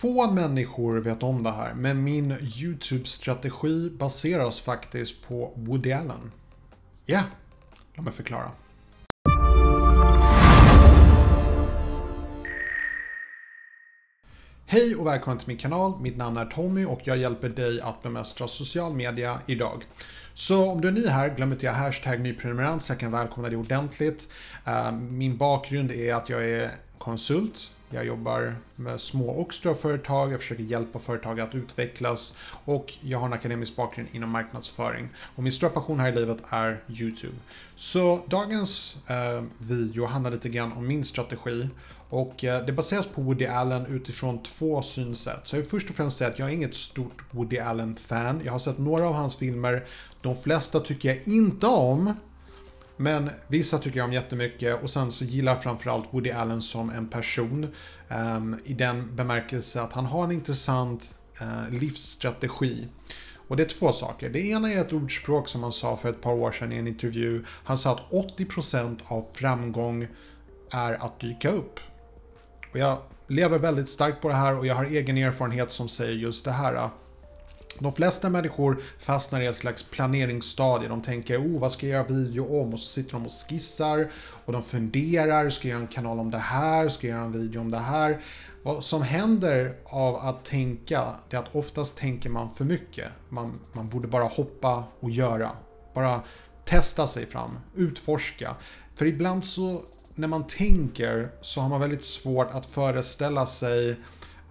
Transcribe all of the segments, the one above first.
Få människor vet om det här, men min YouTube-strategi baseras faktiskt på Woody Allen. Ja, yeah, låt mig förklara. Hej och välkommen till min kanal. Mitt namn är Tommy och jag hjälper dig att bemästra social media idag. Så om du är ny här, glöm inte att hashtag nyprenumerant så jag kan välkomna dig ordentligt. Eh, min bakgrund är att jag är konsult jag jobbar med små och stora företag, jag försöker hjälpa företag att utvecklas och jag har en akademisk bakgrund inom marknadsföring. Och min stora passion här i livet är YouTube. Så dagens eh, video handlar lite grann om min strategi och eh, det baseras på Woody Allen utifrån två synsätt. Så jag vill först och främst säga att jag är inget stort Woody Allen-fan. Jag har sett några av hans filmer. De flesta tycker jag inte om. Men vissa tycker jag om jättemycket och sen så gillar jag framförallt Woody Allen som en person. Um, I den bemärkelse att han har en intressant uh, livsstrategi. Och det är två saker. Det ena är ett ordspråk som han sa för ett par år sedan i en intervju. Han sa att 80% av framgång är att dyka upp. Och jag lever väldigt starkt på det här och jag har egen erfarenhet som säger just det här. Eh. De flesta människor fastnar i ett slags planeringsstadie. De tänker oh, vad ska jag göra video om? Och så sitter de och skissar och de funderar. Ska jag göra en kanal om det här? Ska jag göra en video om det här? Vad som händer av att tänka, det är att oftast tänker man för mycket. Man, man borde bara hoppa och göra. Bara testa sig fram, utforska. För ibland så, när man tänker, så har man väldigt svårt att föreställa sig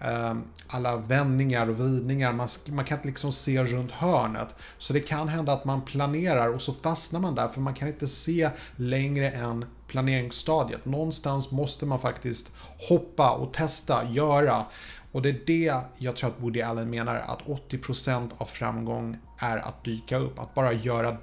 Ehm, alla vändningar och vridningar. Man, man kan inte liksom se runt hörnet. Så det kan hända att man planerar och så fastnar man där för man kan inte se längre än planeringsstadiet. Någonstans måste man faktiskt hoppa och testa, göra. Och det är det jag tror att Woody Allen menar att 80% av framgång är att dyka upp, att bara göra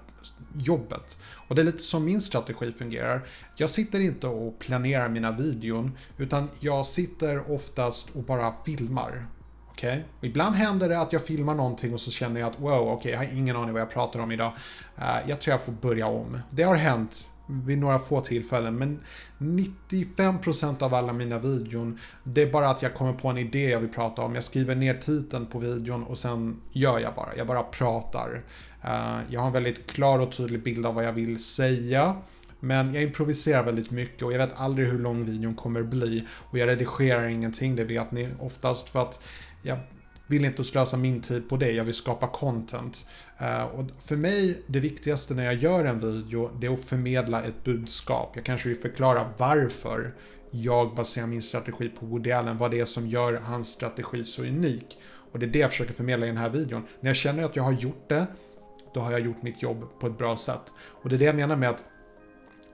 jobbet. Och det är lite som min strategi fungerar. Jag sitter inte och planerar mina videon, utan jag sitter oftast och bara filmar. Okay? Ibland händer det att jag filmar någonting och så känner jag att wow, okej, okay, jag har ingen aning vad jag pratar om idag. Uh, jag tror jag får börja om. Det har hänt vid några få tillfällen. Men 95% av alla mina videon, det är bara att jag kommer på en idé jag vill prata om. Jag skriver ner titeln på videon och sen gör jag bara. Jag bara pratar. Eh, jag har en väldigt klar och tydlig bild av vad jag vill säga. Men jag improviserar väldigt mycket och jag vet aldrig hur lång videon kommer bli. Och jag redigerar ingenting, det vet ni oftast för att jag vill inte slösa min tid på det, jag vill skapa content. Eh, och för mig, det viktigaste när jag gör en video, det är att förmedla ett budskap. Jag kanske vill förklara varför jag baserar min strategi på Woody Allen, vad det är som gör hans strategi så unik. Och det är det jag försöker förmedla i den här videon. När jag känner att jag har gjort det, då har jag gjort mitt jobb på ett bra sätt. Och det är det jag menar med att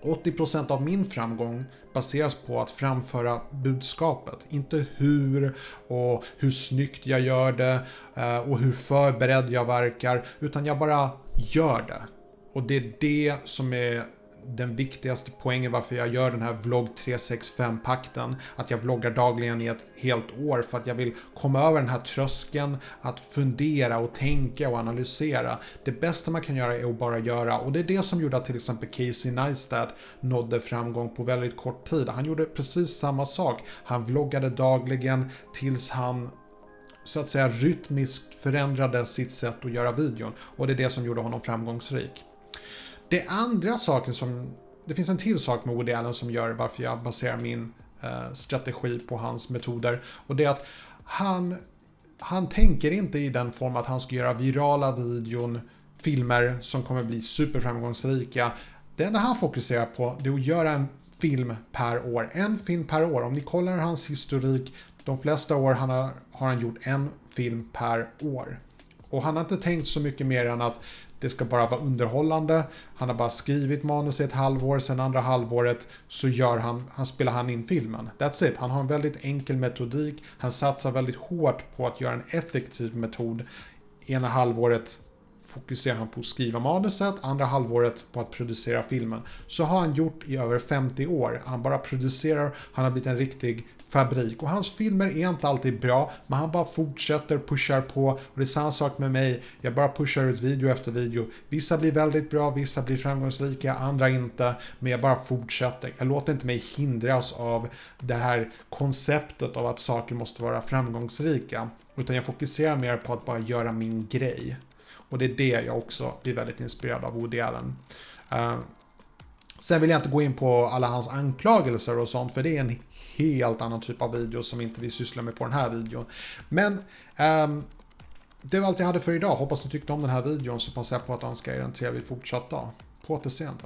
80% av min framgång baseras på att framföra budskapet. Inte hur och hur snyggt jag gör det eh, och hur förberedd jag verkar. Utan jag bara gör det. Och det är det som är den viktigaste poängen varför jag gör den här vlogg 365-pakten. Att jag vloggar dagligen i ett helt år för att jag vill komma över den här tröskeln att fundera och tänka och analysera. Det bästa man kan göra är att bara göra och det är det som gjorde att till exempel Casey Neistat nådde framgång på väldigt kort tid. Han gjorde precis samma sak. Han vloggade dagligen tills han så att säga rytmiskt förändrade sitt sätt att göra videon och det är det som gjorde honom framgångsrik. Det andra saken som... Det finns en till sak med Woody Allen som gör varför jag baserar min eh, strategi på hans metoder. Och det är att han, han tänker inte i den form att han ska göra virala videon, filmer som kommer bli superframgångsrika. Det enda han fokuserar på det är att göra en film per år. En film per år. Om ni kollar hans historik, de flesta år han har, har han gjort en film per år. Och han har inte tänkt så mycket mer än att det ska bara vara underhållande. Han har bara skrivit manus i ett halvår, sen andra halvåret så gör han, han spelar han in filmen. That's it. Han har en väldigt enkel metodik. Han satsar väldigt hårt på att göra en effektiv metod. Ena halvåret fokuserar han på att skriva manuset, andra halvåret på att producera filmen. Så har han gjort i över 50 år. Han bara producerar, han har blivit en riktig fabrik och hans filmer är inte alltid bra men han bara fortsätter, pushar på och det är samma sak med mig. Jag bara pushar ut video efter video. Vissa blir väldigt bra, vissa blir framgångsrika, andra inte. Men jag bara fortsätter. Jag låter inte mig hindras av det här konceptet av att saker måste vara framgångsrika. Utan jag fokuserar mer på att bara göra min grej. Och det är det jag också blir väldigt inspirerad av Woody Allen. Uh, sen vill jag inte gå in på alla hans anklagelser och sånt, för det är en helt annan typ av video som inte vi sysslar med på den här videon. Men um, det var allt jag hade för idag. Hoppas ni tyckte om den här videon så passar jag på att önska er en trevlig fortsatt dag. På återseende.